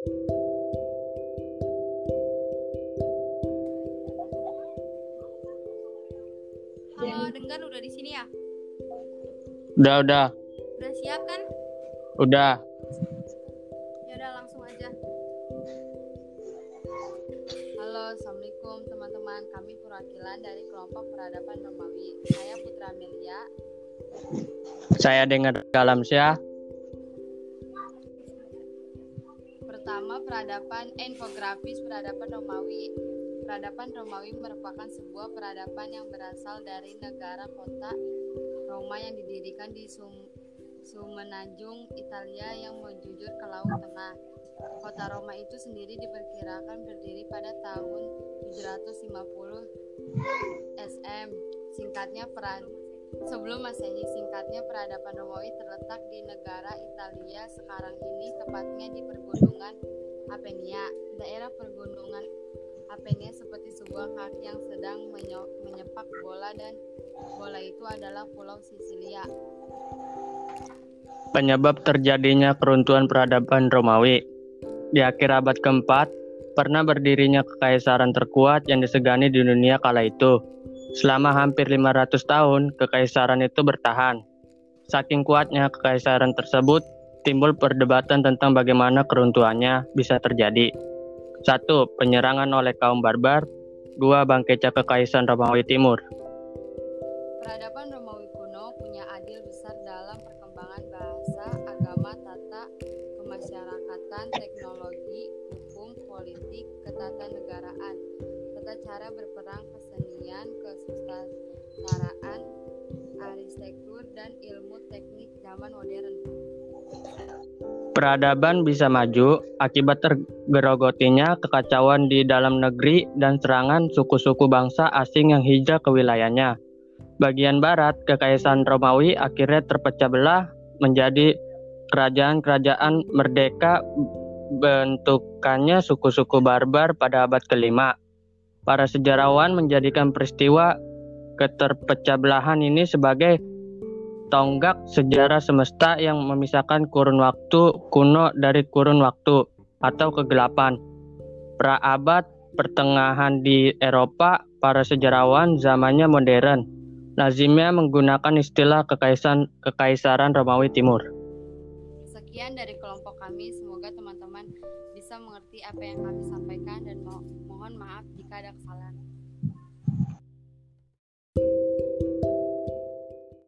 Halo, Denggan udah di sini ya? Udah, udah, Udah siap kan? udah. Ya udah langsung aja. Halo, assalamualaikum teman-teman. Kami perwakilan dari kelompok peradaban Romawi. Saya Putra Amelia. Saya dengar Galamsyah. Peradaban infografis peradaban Romawi. Peradaban Romawi merupakan sebuah peradaban yang berasal dari negara kota Roma yang didirikan di Sum Sumenanjung, Italia yang menjujur ke Laut Tengah. Kota Roma itu sendiri diperkirakan berdiri pada tahun 750 SM. Singkatnya peran Sebelum Masehi, singkatnya peradaban Romawi terletak di negara Italia sekarang ini, tepatnya di pergunungan. Daerah pergunungan Apenia seperti sebuah kaki yang sedang menyepak bola dan bola itu adalah Pulau Sisilia. Penyebab terjadinya keruntuhan peradaban Romawi. Di akhir abad keempat, pernah berdirinya kekaisaran terkuat yang disegani di dunia kala itu. Selama hampir 500 tahun, kekaisaran itu bertahan. Saking kuatnya kekaisaran tersebut, timbul perdebatan tentang bagaimana keruntuhannya bisa terjadi. Satu, penyerangan oleh kaum barbar. Dua, bangkitnya kekaisaran Romawi Timur. Peradaban Romawi kuno punya adil besar dalam perkembangan bahasa, agama, tata kemasyarakatan, teknologi, hukum, politik, ketatanegaraan, tata cara berperang, kesenian, kesusastraan, arsitektur, dan ilmu teknik zaman modern. Peradaban bisa maju akibat tergerogotinya kekacauan di dalam negeri dan serangan suku-suku bangsa asing yang hijrah ke wilayahnya. Bagian barat, kekaisaran Romawi akhirnya terpecah belah menjadi kerajaan-kerajaan merdeka bentukannya suku-suku barbar pada abad kelima. Para sejarawan menjadikan peristiwa keterpecah belahan ini sebagai tonggak sejarah semesta yang memisahkan kurun waktu kuno dari kurun waktu atau kegelapan. Praabad pertengahan di Eropa, para sejarawan zamannya modern. Lazimnya menggunakan istilah kekaisaran, kekaisaran Romawi Timur. Sekian dari kelompok kami, semoga teman-teman bisa mengerti apa yang kami sampaikan dan mo- mohon maaf jika ada kesalahan.